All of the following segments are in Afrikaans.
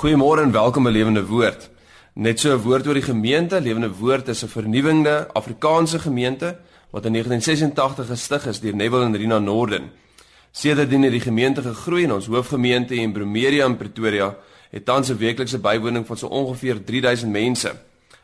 Goeiemôre en welkom by Lewende Woord. Net so 'n woord oor die gemeente. Lewende Woord is 'n vernuwende Afrikaanse gemeente wat in 1986 gestig is deur Neville en Rina Norden. Sedertdien het die gemeente gegroei en ons hoofgemeente in Bromeria in Pretoria het tans 'n weeklikse bywoning van so ongeveer 3000 mense.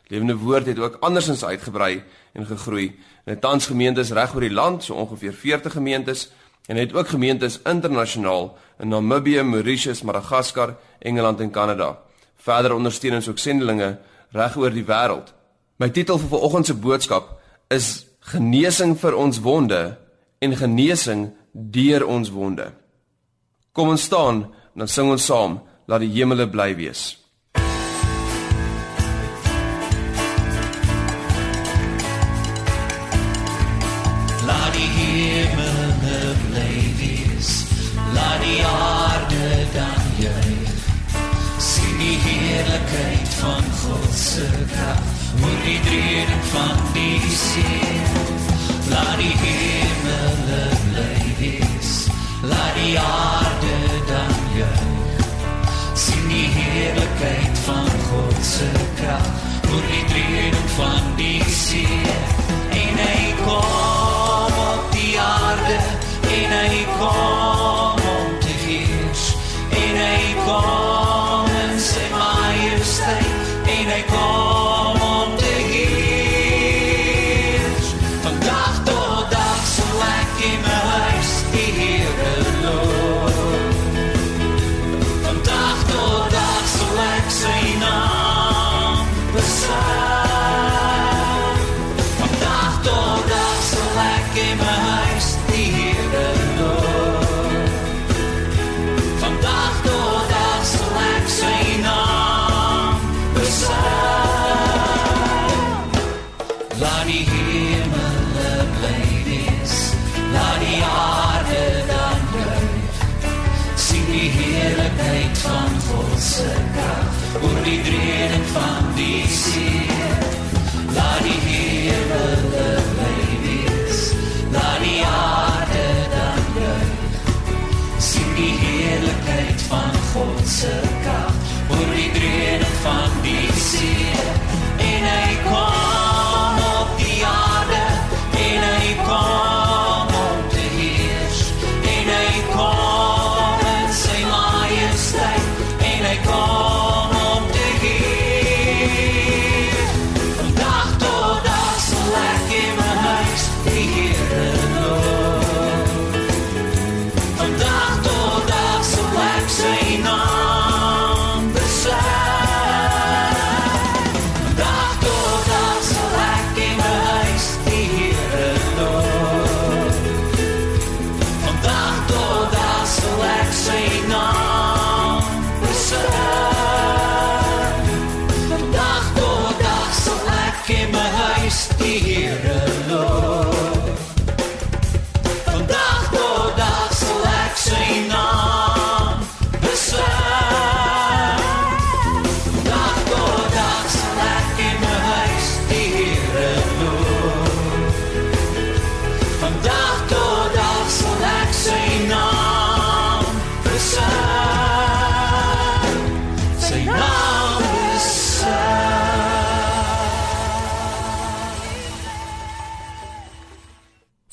Lewende Woord het ook andersins uitgebrei en gegroei. En tans gemeentes reg oor die land, so ongeveer 40 gemeentes en het ook gemeentes internasionaal in Namibië, Mauritius, Madagaskar, Engeland en Kanada. Verder ondersteun ons ook sendelinge reg oor die wêreld. My titel vir vanoggend se boodskap is genesing vir ons wonde en genesing deur ons wonde. Kom ons staan en dan sing ons saam, laat die hemele bly wees. Heerlikheid van God se krag. Hoor die dreuning van die see. Laat die hemele bly wees. Laat die aarde dan juig. Sien die heerlikheid van God se krag. Hoor die dreuning van die see.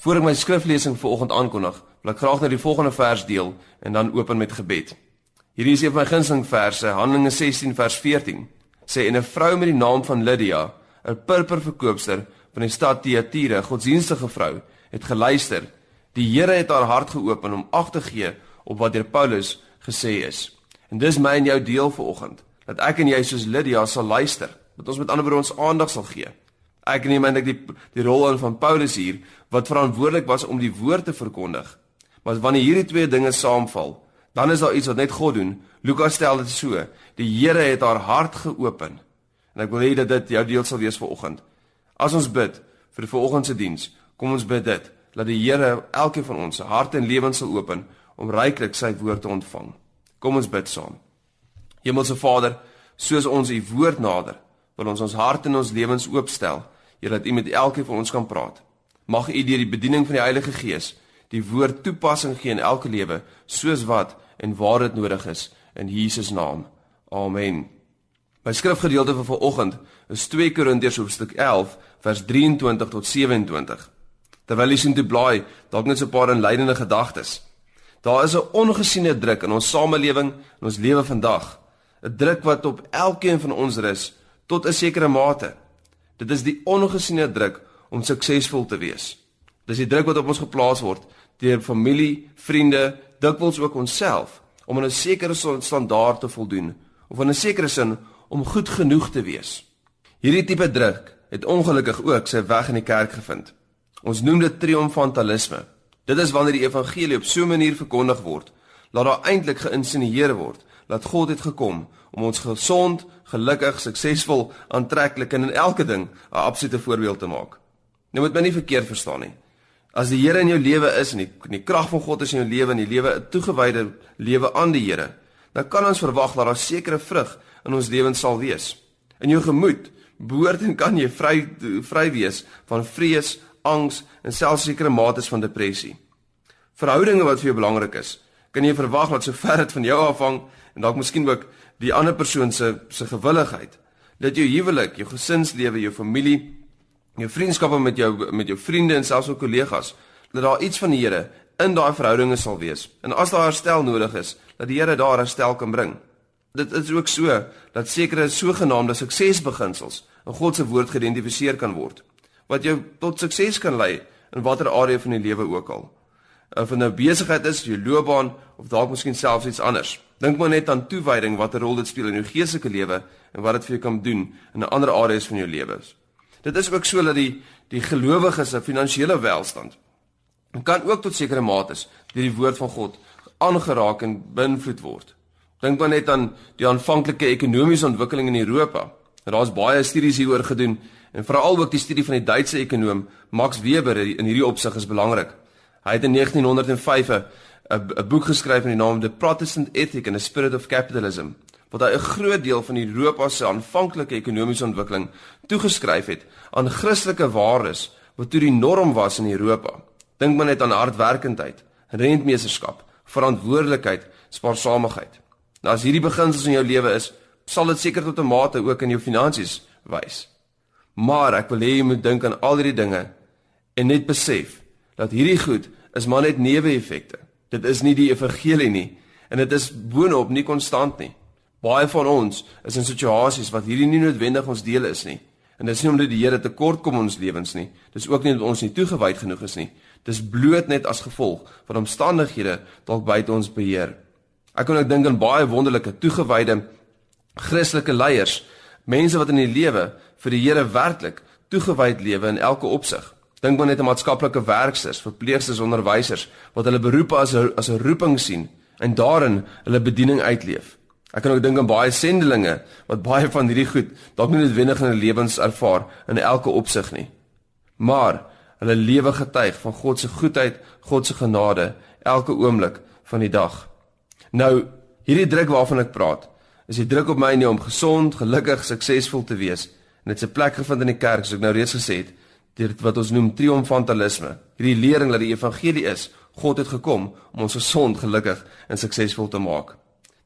Voor ek my skriflesing vir oggend aankondig, wil ek graag net die volgende vers deel en dan open met gebed. Hierdie is een van my gunsteling verse, Handelinge 16 vers 14. Sê en 'n vrou met die naam van Lydia, 'n purperverkoopster van die stad Thyatira, godsdienstige vrou, het geluister. Die Here het haar hart geopen om ag te gee op wat deur Paulus gesê is. En dis my en jou deel vir oggend, dat ek en jy soos Lydia sal luister, dat ons met ander woorde ons aandag sal gee. Ek neem eintlik die die rol aan van Paulus hier wat verantwoordelik was om die woord te verkondig. Maar wanneer hierdie twee dinge saamval, dan is daar iets wat net God doen. Lukas stel dit so: Die Here het haar hart geopen. En ek wil hê dat dit jou deel sal wees vir oggend. As ons bid vir die vanoggend se diens, kom ons bid dit dat die Here elkeen van ons se harte en lewens sal open om ryklik sy woord te ontvang. Kom ons bid saam. Hemelse Vader, soos ons u woord nader, wil ons ons hart en ons lewens oopstel, Here dat u met elkeen van ons kan praat. Mag u deur die bediening van die Heilige Gees die woord toepassing gee in elke lewe, soos wat en waar dit nodig is in Jesus naam. Amen. My skrifgedeelte vir vanoggend is 2 Korintiërs hoofstuk 11 vers 23 tot 27. Terwyl jy sien toe blaai, dalk net so 'n paar inleidende gedagtes. Daar is 'n ongesiene druk in ons samelewing en ons lewe vandag. 'n Druk wat op elkeen van ons rus tot 'n sekere mate. Dit is die ongesiene druk om suksesvol te wees. Dis die druk wat op ons geplaas word deur familie, vriende, dikwels ook onsself om aan 'n sekere standaard te voldoen of in 'n sekere sin om goed genoeg te wees. Hierdie tipe druk het ongelukkig ook sy weg in die kerk gevind. Ons noem dit triomfantalisme. Dit is wanneer die evangelie op so 'n manier verkondig word, laat daar eintlik geïnsinueer word dat God het gekom om ons gesond, gelukkig, suksesvol, aantreklik en in elke ding 'n absolute voorbeeld te maak. Nou moet my nie verkeerd verstaan nie. As die Here in jou lewe is en die, die krag van God is in jou lewe en die lewe 'n toegewyde lewe aan die Here, dan kan ons verwag dat daar sekere vrug in ons lewens sal wees. In jou gemoed behoort en kan jy vry vry wees van vrees, angs en selfs sekere mates van depressie. Verhoudinge wat vir jou belangrik is, kan jy verwag dat sover dit van jou afhang en dalk miskien ook die ander persoon se se gewilligheid, dat jou huwelik, jou gesinslewe, jou familie, jou vriendskappe met jou met jou vriende en selfs ook kollegas, dat daar iets van die Here in daai verhoudinge sal wees. En as daar herstel nodig is, dat die Here daar herstel kan bring. Dit is ook so dat sekere sogenaamde suksesbeginsels in God se woord geïdentifiseer kan word wat jou tot sukses kan lei in watter area van die lewe ook al. Of dit nou besigheid is, jou loopbaan of dalk miskien selfs iets anders. Dink maar net aan toewyding watter rol dit speel in jou geestelike lewe en wat dit vir jou kan doen in 'n ander areas van jou lewe. Dit is ook so dat die die gelowiges se finansiële welstand kan ook tot sekere mates deur die woord van God aangeraak en beïnvloed word. Dink maar net aan die aanvanklike ekonomiese ontwikkeling in Europa. Daar's baie studies hieroor gedoen En veral ook die studie van die Duitse ekonom Max Weber in hierdie opsig is belangrik. Hy het in 1905 'n 'n boek geskryf met die naam The Protestant Ethic and the Spirit of Capitalism, wat hy 'n groot deel van Europa se aanvanklike ekonomiese ontwikkeling toegeskryf het aan Christelike waardes wat toe die norm was in Europa. Dink maar net aan hardwerkendheid, rentmeesterskap, verantwoordelikheid, spaarsamigheid. Nou as hierdie beginsels in jou lewe is, sal dit seker tot 'n mate ook in jou finansies wys. Maar ek wil hê jy moet dink aan al hierdie dinge en net besef dat hierdie goed is maar net neeweffekte. Dit is nie die evangelie nie en dit is boonop nie konstant nie. Baie van ons is in situasies wat hierdie nie noodwendig ons deel is nie. En dis nie omdat die Here tekort kom ons lewens nie. Dis ook nie omdat ons nie toegewyd genoeg is nie. Dis bloot net as gevolg van omstandighede dalk buite ons beheer. Ek kon ook dink aan baie wonderlike toegewyde Christelike leiers, mense wat in die lewe vir die Here werklik toegewyd lewe in elke opsig. Dink maar net aan maatskaplike werkers, verpleegsters, onderwysers wat hulle beroepe as 'n as 'n roeping sien en daarin hulle bediening uitleef. Ek kan ook dink aan baie sendelinge wat baie van hierdie goed dalk nie noodwendig in hulle lewens ervaar in elke opsig nie. Maar hulle lewe getuig van God se goedheid, God se genade elke oomblik van die dag. Nou, hierdie druk waarvan ek praat, is die druk op my nie om gesond, gelukkig, suksesvol te wees en dit se plek gevind in die kerk, soos ek nou reeds gesê het, deur wat ons noem triomfantalisme. Hierdie lering dat die evangelie is, God het gekom om ons gesond, gelukkig en suksesvol te maak.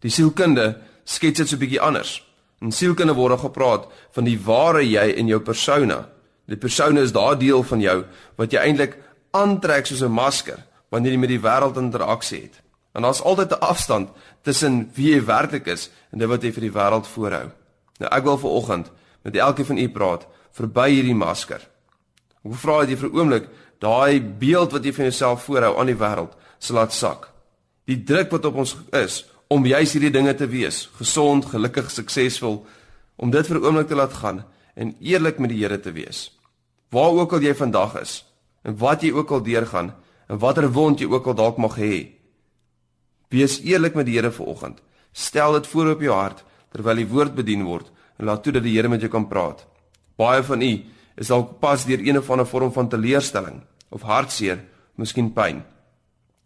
Die sielkunde skets dit so 'n bietjie anders. In sielkunde word gepraat van die ware jy in jou persona. Die persona is daardie deel van jou wat jy eintlik aantrek soos 'n masker wanneer jy met die wêreld interaksie het. En daar's altyd 'n afstand tussen wie jy werklik is en dit wat jy vir die wêreld voorhou. Nou ek wil vir oggend met elkeen van u praat verby hierdie masker. Ek vra dat jy vir 'n oomblik daai beeld wat jy van jouself voorhou aan die wêreld sal laat sak. Die druk wat op ons is om juis hierdie dinge te wees, gesond, gelukkig, suksesvol, om dit vir 'n oomblik te laat gaan en eerlik met die Here te wees. Waar ook al jy vandag is en wat jy ook al deurgaan en watter wond jy ook al dalk mag hê. Wees eerlik met die Here vanoggend. Stel dit voor op jou hart terwyl die woord bedien word en laat toe dat die Here met jou kan praat. Baie van u is dalk pas deur een of ander vorm van teleurstelling of hartseer, miskien pyn.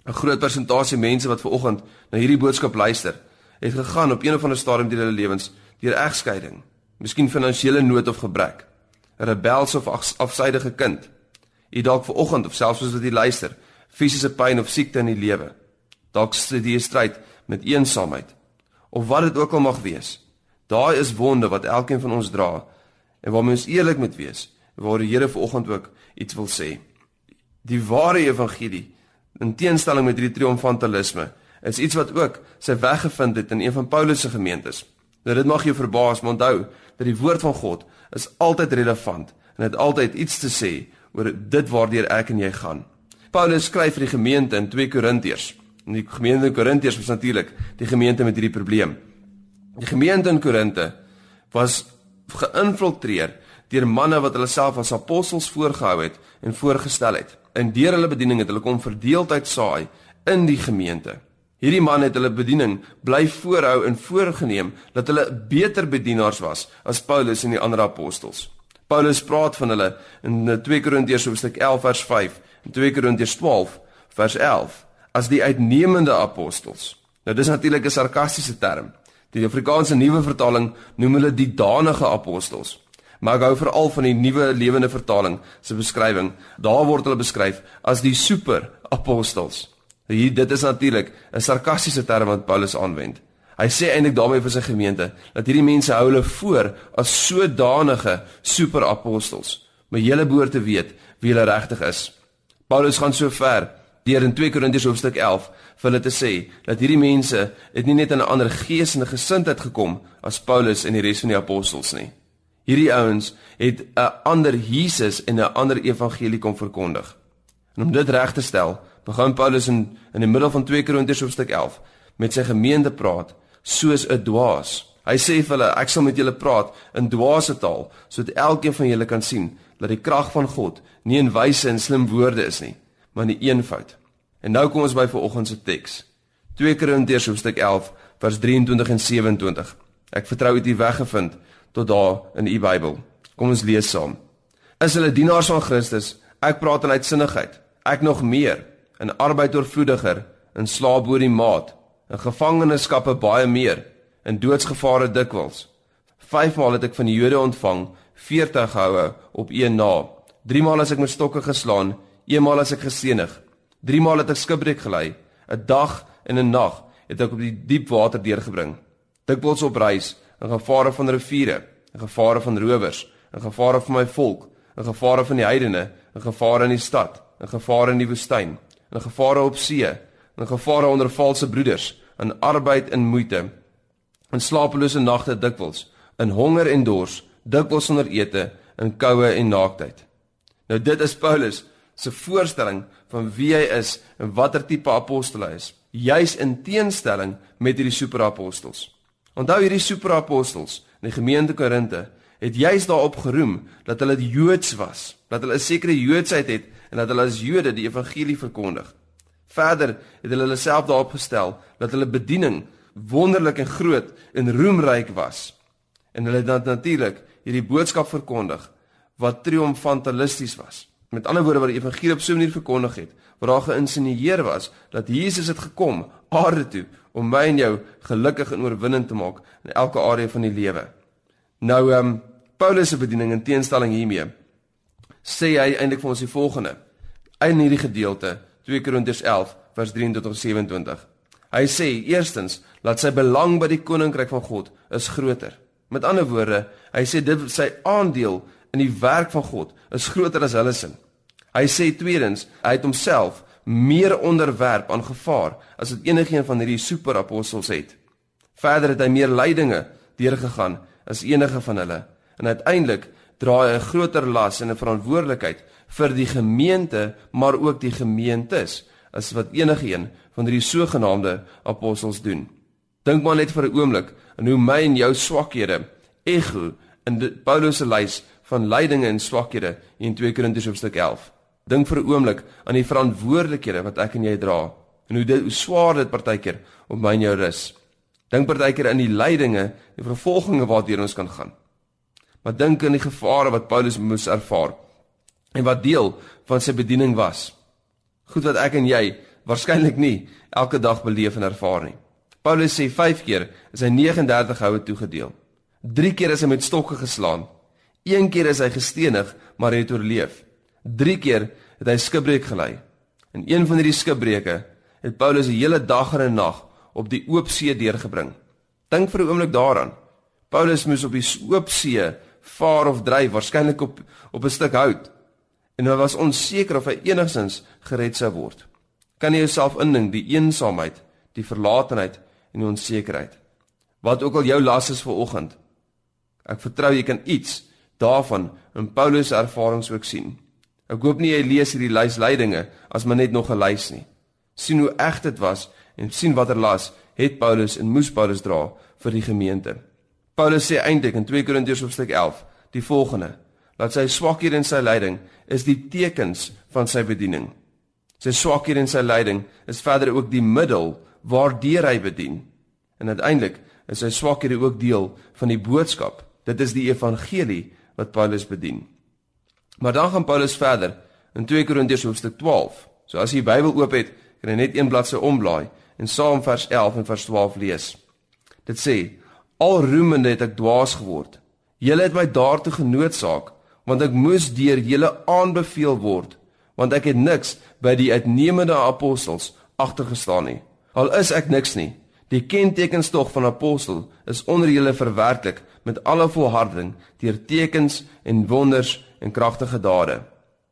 'n Groot persentasie mense wat ver oggend na hierdie boodskap luister, het gegaan op een of ander stadium in hulle lewens deur egskeiding, miskien finansiële nood of gebrek, 'n rebels of afsydige kind. U dalk ver oggend of selfs as wat u luister, fisiese pyn of siekte in die lewe. Dalk sit jy stryd met eensaamheid of wat dit ook al mag wees. Daai is wonde wat elkeen van ons dra en waarmee ons eerlik moet wees. Waar die Here vanoggend ook iets wil sê. Die ware evangelie in teenstelling met hierdie triomfantalisme is iets wat ook sy weg gevind het in een van Paulus se gemeentes. Nou dit mag jou verbaas, maar onthou dat die woord van God is altyd relevant en het altyd iets te sê oor dit waardeur ek en jy gaan. Paulus skryf vir die gemeente in 2 Korintiërs. En die gemeente in Korintiërs was natuurlik die gemeente met hierdie probleem. Die gemeente in Korinte was geïnfiltreer deur manne wat hulle self as apostels voorgehou het en voorgestel het. En deur hulle bediening het hulle kom verdeeldheid saai in die gemeente. Hierdie man het hulle bediening bly voorhou en voorgeneem dat hulle beter bedienaars was as Paulus en die ander apostels. Paulus praat van hulle in 2 Korintiërs hoofstuk 11 vers 5 en 2 Korintiërs 12 vers 11 as die uitnemende apostels. Nou dis natuurlik 'n sarkastiese term. Die Afrikaanse nuwe vertaling noem hulle die danige apostels. Maar ek hou veral van die nuwe lewende vertaling se beskrywing. Daar word hulle beskryf as die super apostels. Hier dit is natuurlik 'n sarkastiese term wat Paulus aanwend. Hy sê eintlik daarmee vir sy gemeente dat hierdie mense hou hulle voor as sodanige superapostels. Maar julle behoort te weet wie hulle regtig is. Paulus gaan so ver deur in 2 Korintiërs hoofstuk 11 vir hulle te sê dat hierdie mense het nie net 'n ander gees en gesindheid gekom as Paulus en die res van die apostels nie. Hierdie ouens het 'n ander Jesus en 'n ander evangelie kom verkondig. En om dit reg te stel, begin Paulus in in die middel van 2 Korintiërs hoofstuk 11 met sy gemeente praat soos 'n dwaas. Hy sê vir hulle, ek sal met julle praat in dwaase taal sodat elkeen van julle kan sien dat die krag van God nie in wyse en slim woorde is nie, maar in die eenvoud. En nou kom ons by vanoggend se teks. 2 Korintiërs hoofstuk 11 vers 23 en 27. Ek vertrou dit jy weggevind tot daar in u Bybel. Kom ons lees saam. Is hulle dienaars van Christus? Ek praat in uitsinnigheid. Ek nog meer in arbeid oorvloediger, in slaap oor die maat, in gevangenskappe baie meer, in doodsgevare dikwels. Vyfmaal het ek van die Jode ontvang 40 houe op een na. Driemaal as ek met stokke geslaan, eenmaal as ek gesenig. Driemaal het ek skipbreek gelei. 'n Dag en 'n nag het ek op die diep water deurgebring. Dikwels op reis, in gevare van riviere, in gevare van rowers, in gevare van my volk, in gevare van die heidene, in gevare in die stad, in gevare in die woestyn, in gevare op see, in gevare onder valse broeders, in arbeid en moeite, in slapelose nagte dikwels, in honger en dors, dikwels sonder ete, in koue en naaktheid. Nou dit is Paulus se voorstelling van wie hy is en watter tipe apostel hy is, juis in teenstelling met hierdie superapostels. Onthou hierdie superapostels in die gemeente Korinte het juis daarop geroem dat hulle Joods was, dat hulle 'n sekere Joodsheid het en dat hulle as Jode die evangelie verkondig. Verder het hulle hulle self daarop gestel dat hulle bediening wonderlik en groot en roemryk was. En hulle het dan natuurlik hierdie boodskap verkondig wat triomfantalisties was. Met ander woorde wat die evangelie op so 'n manier verkondig het, waar daar geïnsinueer was dat Jesus het gekom aarde toe om my en jou gelukkig en oorwinnend te maak in elke area van die lewe. Nou ehm um, Paulus se bediening in teenstelling hiermee sê hy eintlik vir ons die volgende in hierdie gedeelte 2 Korintiërs 11 vers 23 tot 27. Hy sê eerstens dat sy belang by die koninkryk van God is groter. Met ander woorde, hy sê dit sy aandeel in die werk van God is groter as hulle sin. Hy sê tweedens, hy het homself meer onderwerp aan gevaar as wat enigiemand van hierdie superapostels het. Verder het hy meer lydinge deurgegaan as enige van hulle en uiteindelik dra hy 'n groter las en 'n verantwoordelikheid vir die gemeente, maar ook die gemeentes as wat enigiemand van hierdie sogenaamde apostels doen. Dink maar net vir 'n oomblik aan hoe my en jou swakhede ego in Paulus se lys van lydinge en swakhede in 2 Korintiërs hoofstuk 11. Dink vir 'n oomblik aan die verantwoordelikhede wat ek en jy dra en hoe dit hoe swaar dit partykeer op my en jou rus. Dink partykeer aan die lydinge, die vervolginge waartoe ons kan gaan. Maar dink aan die gevare wat Paulus moes ervaar en wat deel van sy bediening was. Goed wat ek en jy waarskynlik nie elke dag beleef en ervaar nie. Paulus sê 5 keer is hy 39 houe toegedeel. 3 keer is hy met stokke geslaan. 1 keer is hy gestenig, maar hy het oorleef. 3 keer het hy skipbreek gelei. In een van hierdie skipbreuke het Paulus 'n hele dag en 'n nag op die oop see deurgebring. Dink vir 'n oomblik daaraan. Paulus moes op die oop see vaar of dryf, waarskynlik op op 'n stuk hout. En hy was onseker of hy enigsins gered sou word. Kan jy jouself indink die eensaamheid, die verlatenheid en die onsekerheid? Wat ook al jou las is vir oggend. Ek vertrou jy kan iets daarvan in Paulus se ervarings ook sien. Ek hoop nie jy lees hierdie lys leidinge as maar net nog 'n lys nie. sien hoe eg dit was en sien watter las het Paulus en moes Paulus dra vir die gemeente. Paulus sê eintlik in 2 Korintiërs hoofstuk 11 die volgende: dat sy swakhede in sy lyding is die tekens van sy bediening. Sy swakhede in sy lyding is verder ook die middel waardeur hy bedien. En uiteindelik is sy swakhede ook deel van die boodskap. Dit is die evangelie wat Paulus bedien. Maar dan gaan Paulus verder in 2 Korintiërs hoofstuk 12. So as jy die Bybel oop het, kan jy net een bladsy omblaai en saam vers 11 en vers 12 lees. Dit sê: Al roemende het ek dwaas geword. Julle het my daartoe genoodsaak, want ek moes deur julle aanbeveel word, want ek het niks by die uitnemende apostels agtergestaan nie. Al is ek niks nie. Die kentekens tog van apostel is onder julle verwerklik met alle volharding deur tekens en wonders en kragtige dade.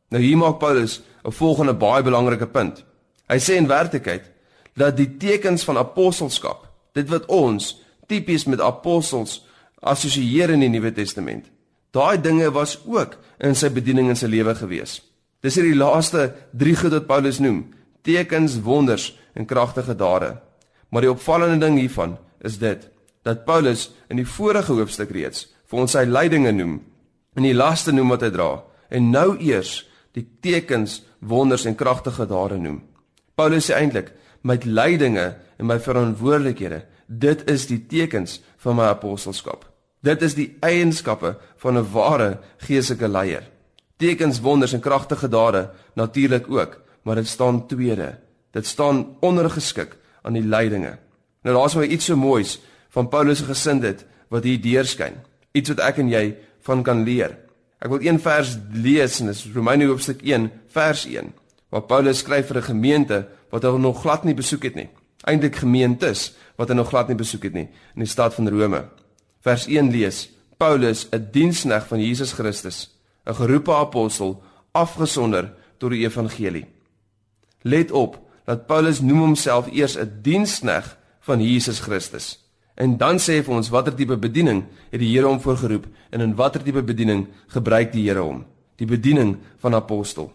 Nou hier maak Paulus 'n volgende baie belangrike punt. Hy sê in werklikheid dat die tekens van apostelskap, dit wat ons tipies met apostels assosieer in die Nuwe Testament, daai dinge was ook in sy bediening in sy lewe gewees. Dis hier die laaste 3 goed wat Paulus noem: tekens, wonders en kragtige dade. Maar die opvallende ding hiervan is dit dat Paulus in die vorige hoofstuk reeds vir ons sy lydinge noem en die laste noem wat hy dra en nou eers die tekens, wonders en kragtige dade noem. Paulus sê eintlik met lydinge en my verantwoordelikhede, dit is die tekens van my apostelskap. Dit is die eienskappe van 'n ware geestelike leier. Tekens, wonders en kragtige dade natuurlik ook, maar dit staan tweede. Dit staan ondergeskik aan die lydinge. Nou daar's maar iets so moois van Paulus se gesindheid wat hier deurskyn. Iets wat ek en jy van kan leer. Ek wil een vers lees en dis Romeine hoofstuk 1 vers 1 waar Paulus skryf vir 'n gemeente wat hy nog glad nie besoek het nie. Eintlik gemeentes wat hy nog glad nie besoek het nie in die stad van Rome. Vers 1 lees: Paulus, 'n diensknegt van Jesus Christus, 'n geroepe apostel, afgesonder tot die evangelie. Let op dat Paulus noem homself eers 'n diensknegt van Jesus Christus. En dan sê hy vir ons watter tipe bediening het die Here hom voorgeroep en in watter tipe bediening gebruik die Here hom? Die bediening van apostel.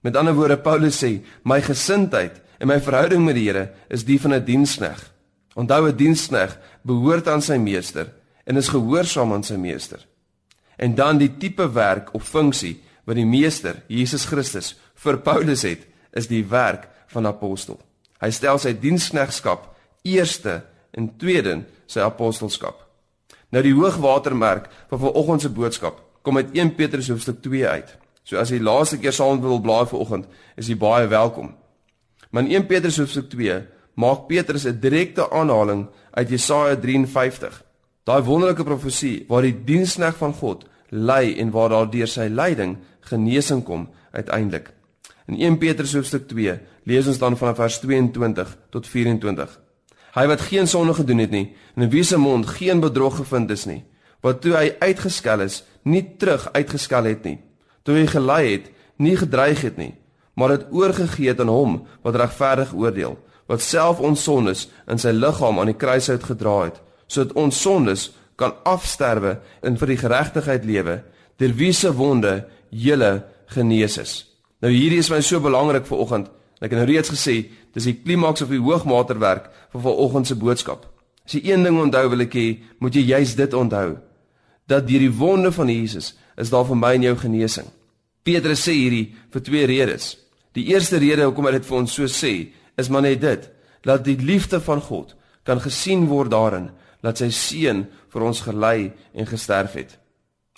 Met ander woorde Paulus sê, my gesindheid en my verhouding met die Here is die van 'n dienskneg. Onthou 'n dienskneg behoort aan sy meester en is gehoorsaam aan sy meester. En dan die tipe werk of funksie wat die meester, Jesus Christus, vir Paulus het, is die werk van apostel. Hy stel sy diensknegskap eerste en tweede sy apostelskap. Nou die hoogwatermerk van vanoggend se boodskap kom uit 1 Petrus hoofstuk 2 uit. So as jy laaste keer saam wil blaai vanoggend, is jy baie welkom. Maar in 1 Petrus hoofstuk 2 maak Petrus 'n direkte aanhaling uit Jesaja 53. Daai wonderlike profesie waar die dienskneg van God ly en waar daar deur sy lyding genesing kom uiteindelik. In 1 Petrus hoofstuk 2 lees ons dan vanaf vers 22 tot 24. Hy wat geen sonde gedoen het nie en in wie se mond geen bedrog gevind is nie, wat toe hy uitgeskel is, nie terug uitgeskel het nie. Toe hy gelei het, nie gedreig het nie, maar dit oorgegee het aan hom wat regverdig oordeel, wat self ons sondes in sy liggaam aan die kruis uitgedra het, sodat ons sondes kan afsterwe en vir die geregtigheid lewe, deur wie se wonde julle genees is. Nou hierdie is my so belangrik vir oggend. Ek het nou reeds gesê, dis die klimaks of die hoogwaterwerk van vanoggend se boodskap. As jy een ding onthou wil ek hê, moet jy juist dit onthou. Dat deur die wonde van Jesus is daar vir my en jou genesing. Petrus sê hierdie vir twee redes. Die eerste rede hoekom hy dit vir ons so sê, is maar net dit, dat die liefde van God kan gesien word daarin dat sy seun vir ons gelei en gesterf het.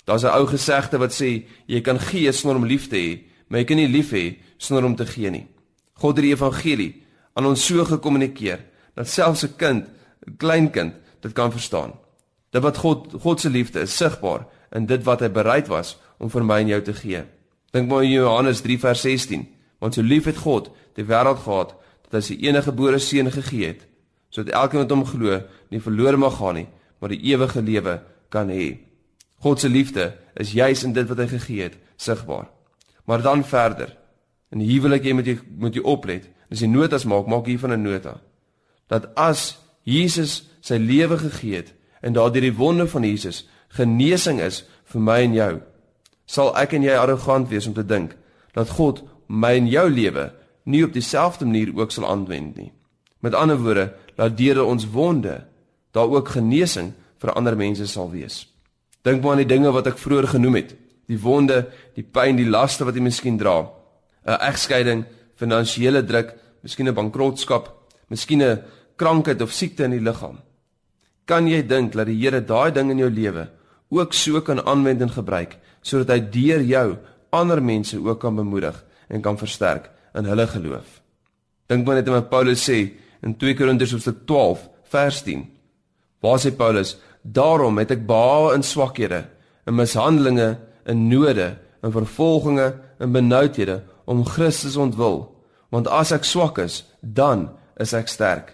Daar's 'n ou gesegde wat sê jy kan gee sonder om lief te hê, maar jy kan nie lief hê sonder om te gee nie. God het die evangelie aan ons so gekommunikeer dat selfs 'n kind, 'n klein kind, dit kan verstaan. Dat wat God God se liefde is sigbaar in dit wat hy bereid was om vir my en jou te gee. Dink maar in Johannes 3 vers 16, want so lief het God die wêreld gehad dat hy sy enige gebore seun gegee het sodat elkeen wat hom glo nie verlore mag gaan nie, maar die ewige lewe kan hê. God se liefde is juis in dit wat hy gegee het, sigbaar. Maar dan verder. En hier wil ek jy moet jy moet jy oplet. As jy notas maak, maak hiervan 'n nota. Dat as Jesus sy lewe gegee het en daardeur die wonde van Jesus genesing is vir my en jou, sal ek en jy arrogant wees om te dink dat God my en jou lewe nie op dieselfde manier ook sal aanwend nie. Met ander woorde, dat deur ons wonde daar ook genesing vir ander mense sal wees. Dink maar aan die dinge wat ek vroeër genoem het. Die wonde, die pyn, die laste wat jy miskien dra. 'n Egskeiding, finansiële druk, miskien 'n bankrotskap, miskien 'n krankheid of siekte in die liggaam. Kan jy dink dat die Here daai ding in jou lewe ook so kan aanwend en gebruik sodat hy deur jou ander mense ook kan bemoedig en kan versterk in hulle geloof? Dink maar net aan wat Paulus sê in 2 Korintiërs hoofstuk 12 vers 10. Waar sê Paulus: Daarom het ek behaal in swakhede, in mishandelinge, in node, in vervolginge, in benoudhede om Christus ontwil. Want as ek swak is, dan is ek sterk.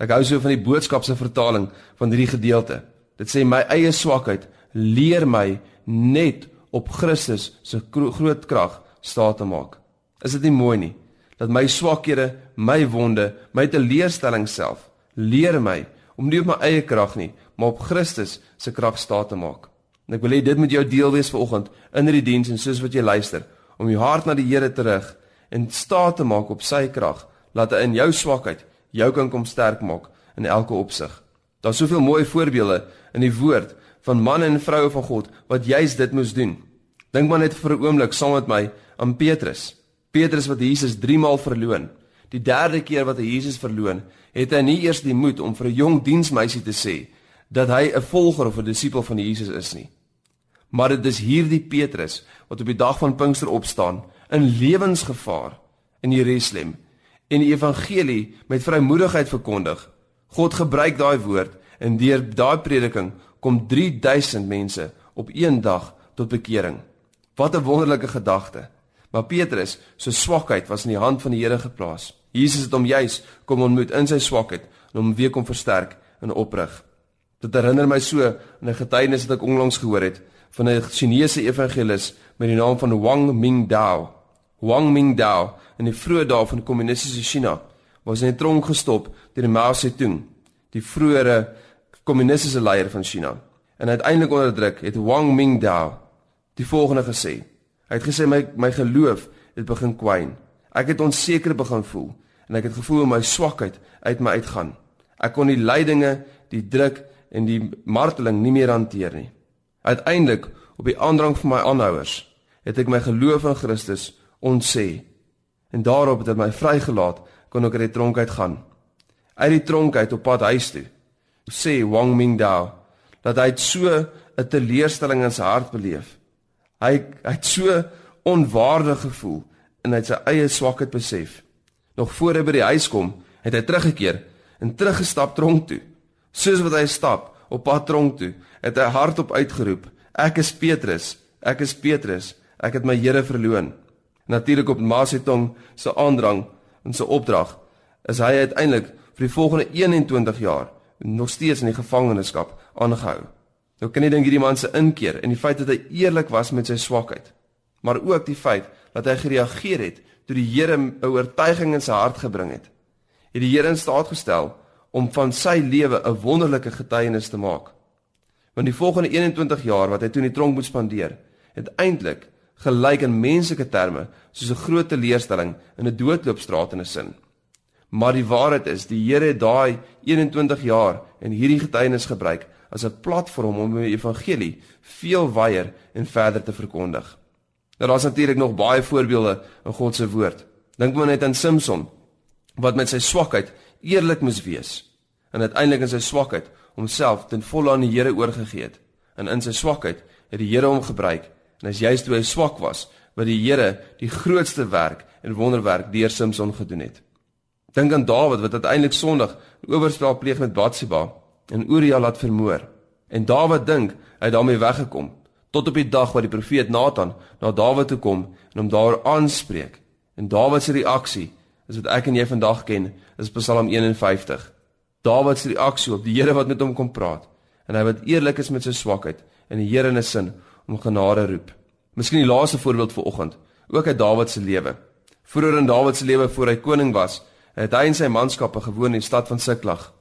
Ek hou so van die boodskap se vertaling van hierdie gedeelte. Dit sê my eie swakheid leer my net op Christus se groot krag staat te maak. Is dit nie mooi nie dat my swakhede, my wonde, my teleurstelling self leer my om nie op my eie krag nie, maar op Christus se krag staat te maak. En ek wil hê dit moet jou deel wees vanoggend in hierdie diens en soos wat jy luister, om jou hart na die Here terug en staat te maak op sy krag, laat hy in jou swakheid jou kan kom sterk maak in elke opsig. Daar's soveel mooi voorbeelde in die woord van manne en vroue van God wat juis dit moes doen. Dink maar net vir 'n oomblik saam met my aan Petrus. Petrus wat Jesus 3 maal verloon. Die derde keer wat hy Jesus verloon, het hy nie eers die moed om vir 'n jong diensmeisie te sê dat hy 'n volger of 'n disipel van Jesus is nie. Maar dit is hierdie Petrus wat op die dag van Pinkster opstaan in lewensgevaar in Jerusalem en die evangelie met vrymoedigheid verkondig. God gebruik daai woord en deur daai prediking kom 3000 mense op een dag tot bekering. Wat 'n wonderlike gedagte. Maar Petrus se swakheid was in die hand van die Here geplaas. Jesus het hom juis kom ontmoet in sy swakheid en hom weer kom versterk en oprig. Dit herinner my so 'n getuienis wat ek onlangs gehoor het van 'n Chinese evangelis met die naam van Wang Mingdao. Wang Mingdao in die vroeë dae van kommunistiese China was in 'n tronk gestop deur Mao Zedong, die vroeëre kommunistiese leier van China. En uiteindelik onderdruk het Wang Mingdao die volgende gesê. Hy het gesê my my geloof het begin kwyn. Ek het onseker begin voel en ek het gevoel my swakheid uit my uitgaan. Ek kon die lydinge, die druk en die marteling nie meer hanteer nie. Uiteindelik, op die aandrang van my aanhouers, het ek my geloof in Christus ontsê. En daarop het hy my vrygelaat kon ek uit die tronk uit gaan. Uit die tronk uit op pad huis toe. Sê Wang Mingdao dat hy so 'n teleurstelling in sy hart beleef. Hy hy het so onwaardig gevoel en hy het sy eie swakheid besef. Nog voor hy by die huis kom, het hy teruggekeer en teruggestap tronk toe. Soos wat hy stap op pad tronk toe, het hy hardop uitgeroep: "Ek is Petrus, ek is Petrus, ek het my Here verloon." Natuurlik op Masetong se aandrang en sy opdrag is hy uiteindelik vir die volgende 21 jaar nog steeds in die gevangenskap aangehou. Nou kan jy dink hierdie man se inkeer en die feit dat hy eerlik was met sy swakheid, maar ook die feit dat hy gereageer het toe die Here 'n oortuiging in sy hart gebring het, het die Here in staat gestel om van sy lewe 'n wonderlike getuienis te maak. Want die volgende 21 jaar wat hy toe in die tronk moet spandeer, het eintlik gelyk in menslike terme soos 'n groot teleurstelling in 'n doodloopstraat in 'n sin. Maar die waarheid is, die Here het daai 21 jaar en hierdie getuienis gebruik as 'n platform om die evangelie veel wyer en verder te verkondig. Nou daar's natuurlik nog baie voorbeelde in God se woord. Dink maar net aan Samson wat met sy swakheid eerlik moes wees en uiteindelik in sy swakheid homself ten volle aan die Here oorgegee het. En in sy swakheid het die Here hom gebruik en as juist toe hy swak was, wat die Here die grootste werk en wonderwerk deur Samson gedoen het. Dink aan Dawid wat uiteindelik Sondag 'n oorspel pleeg met Batsheba en Uria laat vermoor. En Dawid dink hy het daarmee weggekom tot op die dag wat die profeet Nathan na Dawid toe kom en hom daar aanspreek. En Dawid se reaksie is wat ek en jy vandag ken, is Psalm 51. Dawid se reaksie op die Here wat met hom kom praat en hy wat eerlik is met sy swakheid en die Here in 'n sin om genade roep. Miskien die laaste voorbeeld vir oggend, ook uit Dawid se lewe. Vroeger in Dawid se lewe voor hy koning was, het hy en sy manskappe gewoon in die stad van Siklag.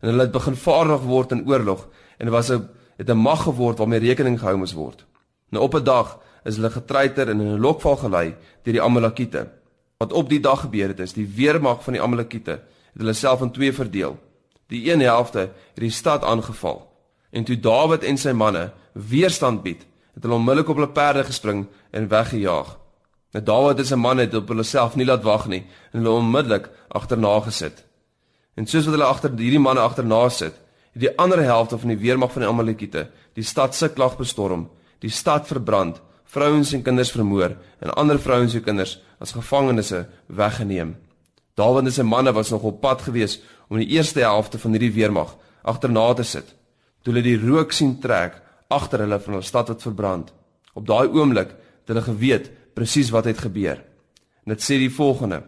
En hulle het begin vaardig word in oorlog en was 'n het 'n mag geword waarmee rekening gehou moes word. Nou op 'n dag is hulle getreiter en in 'n lokval gelei deur die Amalekiete. Wat op die dag gebeur het is, die weermag van die Amalekiete het hulle self in twee verdeel. Die een helfte het die stad aangeval en toe Dawid en sy manne weerstand bied, het hulle onmiddellik op hulle perde gespring en weggejaag. Nou Dawid en sy manne het op hulle self nie laat wag nie en hulle onmiddellik agterna gesit. En soos wat hulle agter hierdie manne agterna sit, het die ander helfte van die weermag van die Amalekiete die stad Siklag bestorm, die stad verbrand vrouens en kinders vermoor en ander vrouens en kinders as gevangenes weggeneem. Dawid en sy manne was nog op pad gewees om die eerste helfte van hierdie weermag agterna te sit. Toe hulle die rook sien trek agter hulle van hulle stad wat verbrand. Op daai oomblik het hulle geweet presies wat het gebeur. En dit sê die volgende.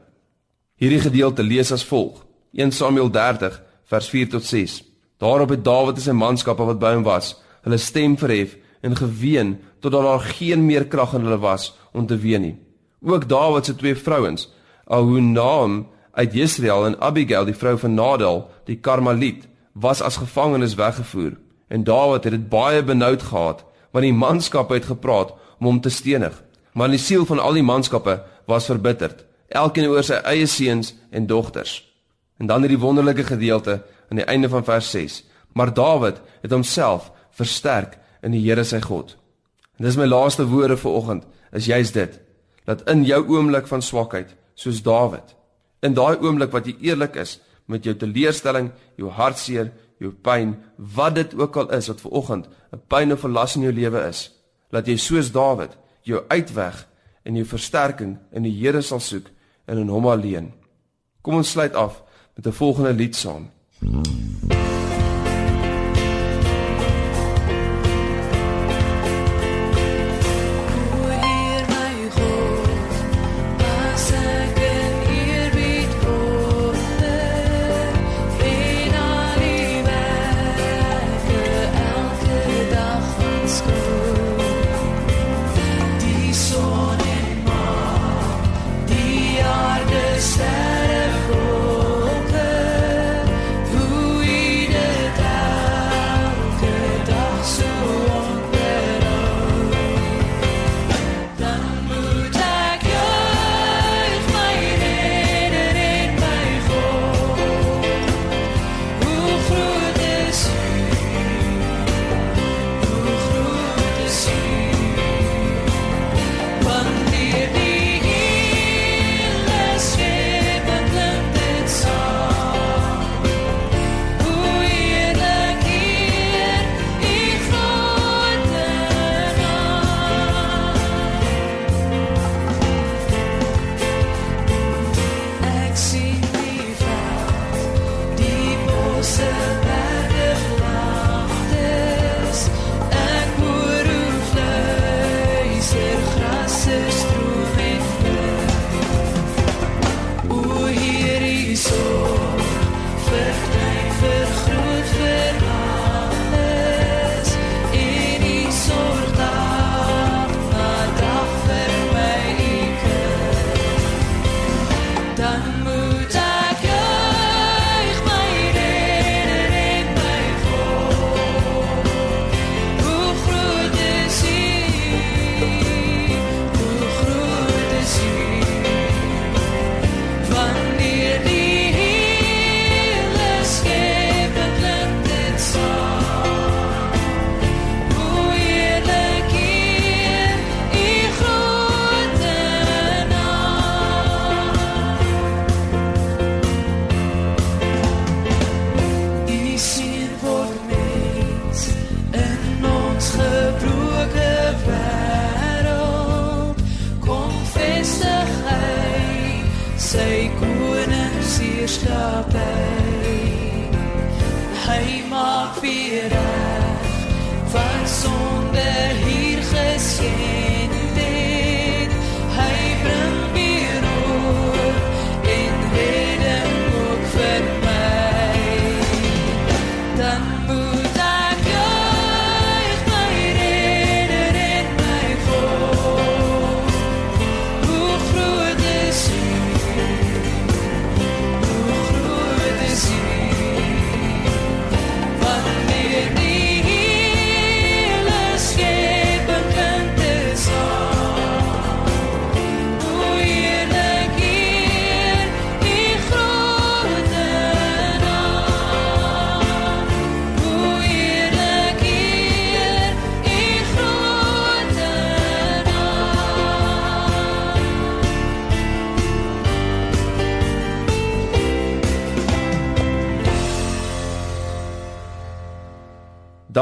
Hierdie gedeelte lees as volg: 1 Samuel 30 vers 4 tot 6. Daarop het Dawid en sy manskappe wat by hom was, hulle stem verhef en geween totdat daar geen meer krag in hulle was om te ween nie. Ook Dawid se twee vrouens, Ahunam uit Jesreel en Abigail die vrou van Nadal, die Karmeliet, was as gevangenes weggevoer. En Dawid het dit baie benoud gehad want die manskappe het gepraat om hom te stenig. Maar die siel van al die manskappe was verbitterd, elkeen oor sy eie seuns en dogters. En dan hierdie wonderlike gedeelte aan die einde van vers 6. Maar Dawid het homself versterk in die Here sy God. En dis my laaste woorde vir oggend, is juist dit. Dat in jou oomblik van swakheid, soos Dawid, in daai oomblik wat jy eerlik is met jou teleurstelling, jou hartseer, jou pyn, wat dit ook al is wat vir oggend 'n pyn of 'n las in jou lewe is, laat jy soos Dawid jou uitweg en jou versterking in die Here sal soek en in hom alleen. Kom ons sluit af met 'n volgende lied saam. Hmm.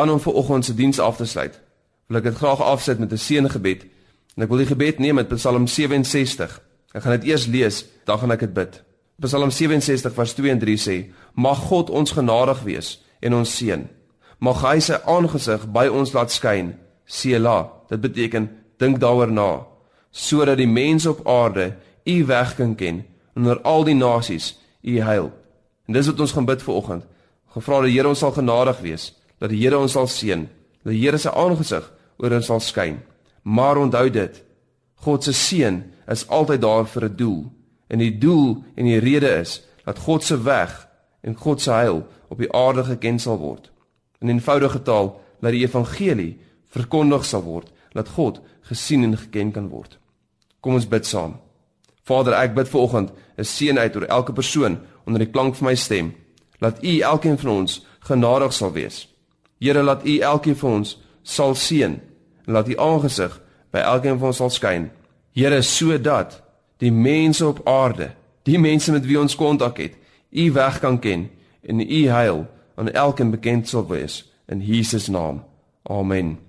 Dan om vir oggend se diens af te sluit, wil ek dit graag afsit met 'n seëngebed. En ek wil die gebed neem uit Psalm 67. Ek gaan dit eers lees, dan gaan ek dit bid. Psalm 67 vers 2 en 3 sê: Mag God ons genadig wees en ons seën. Mag hy sy aangesig by ons laat skyn. Sela. Dit beteken dink daaroor na sodat die mense op aarde u weg kan ken onder al die nasies u heil. En dis wat ons gaan bid vir oggend. Gevra dat die Here ons sal genadig wees, dat die Here ons sal seën, dat die Here sy aangesig oor ons sal skyn. Maar onthou dit, God se seën is altyd daar vir 'n doel. En die doel en die rede is dat God se weg en God se heil op die aarde geken sal word. In eenvoudige taal, dat die evangelie verkondig sal word, dat God gesien en geken kan word. Kom ons bid saam. Vader, ek bid vanoggend 'n seën uit oor elke persoon onder die klank van my stem. Laat U elkeen van ons genadig sal wees. Here, laat U elkeen van ons sal seën en laat U aangesig by elkeen van ons sal skyn. Here, sodat die mense op aarde, die mense met wie ons kontak het, U weg kan ken en U heil aan elkeen bekend sal wees in Jesus naam. Amen.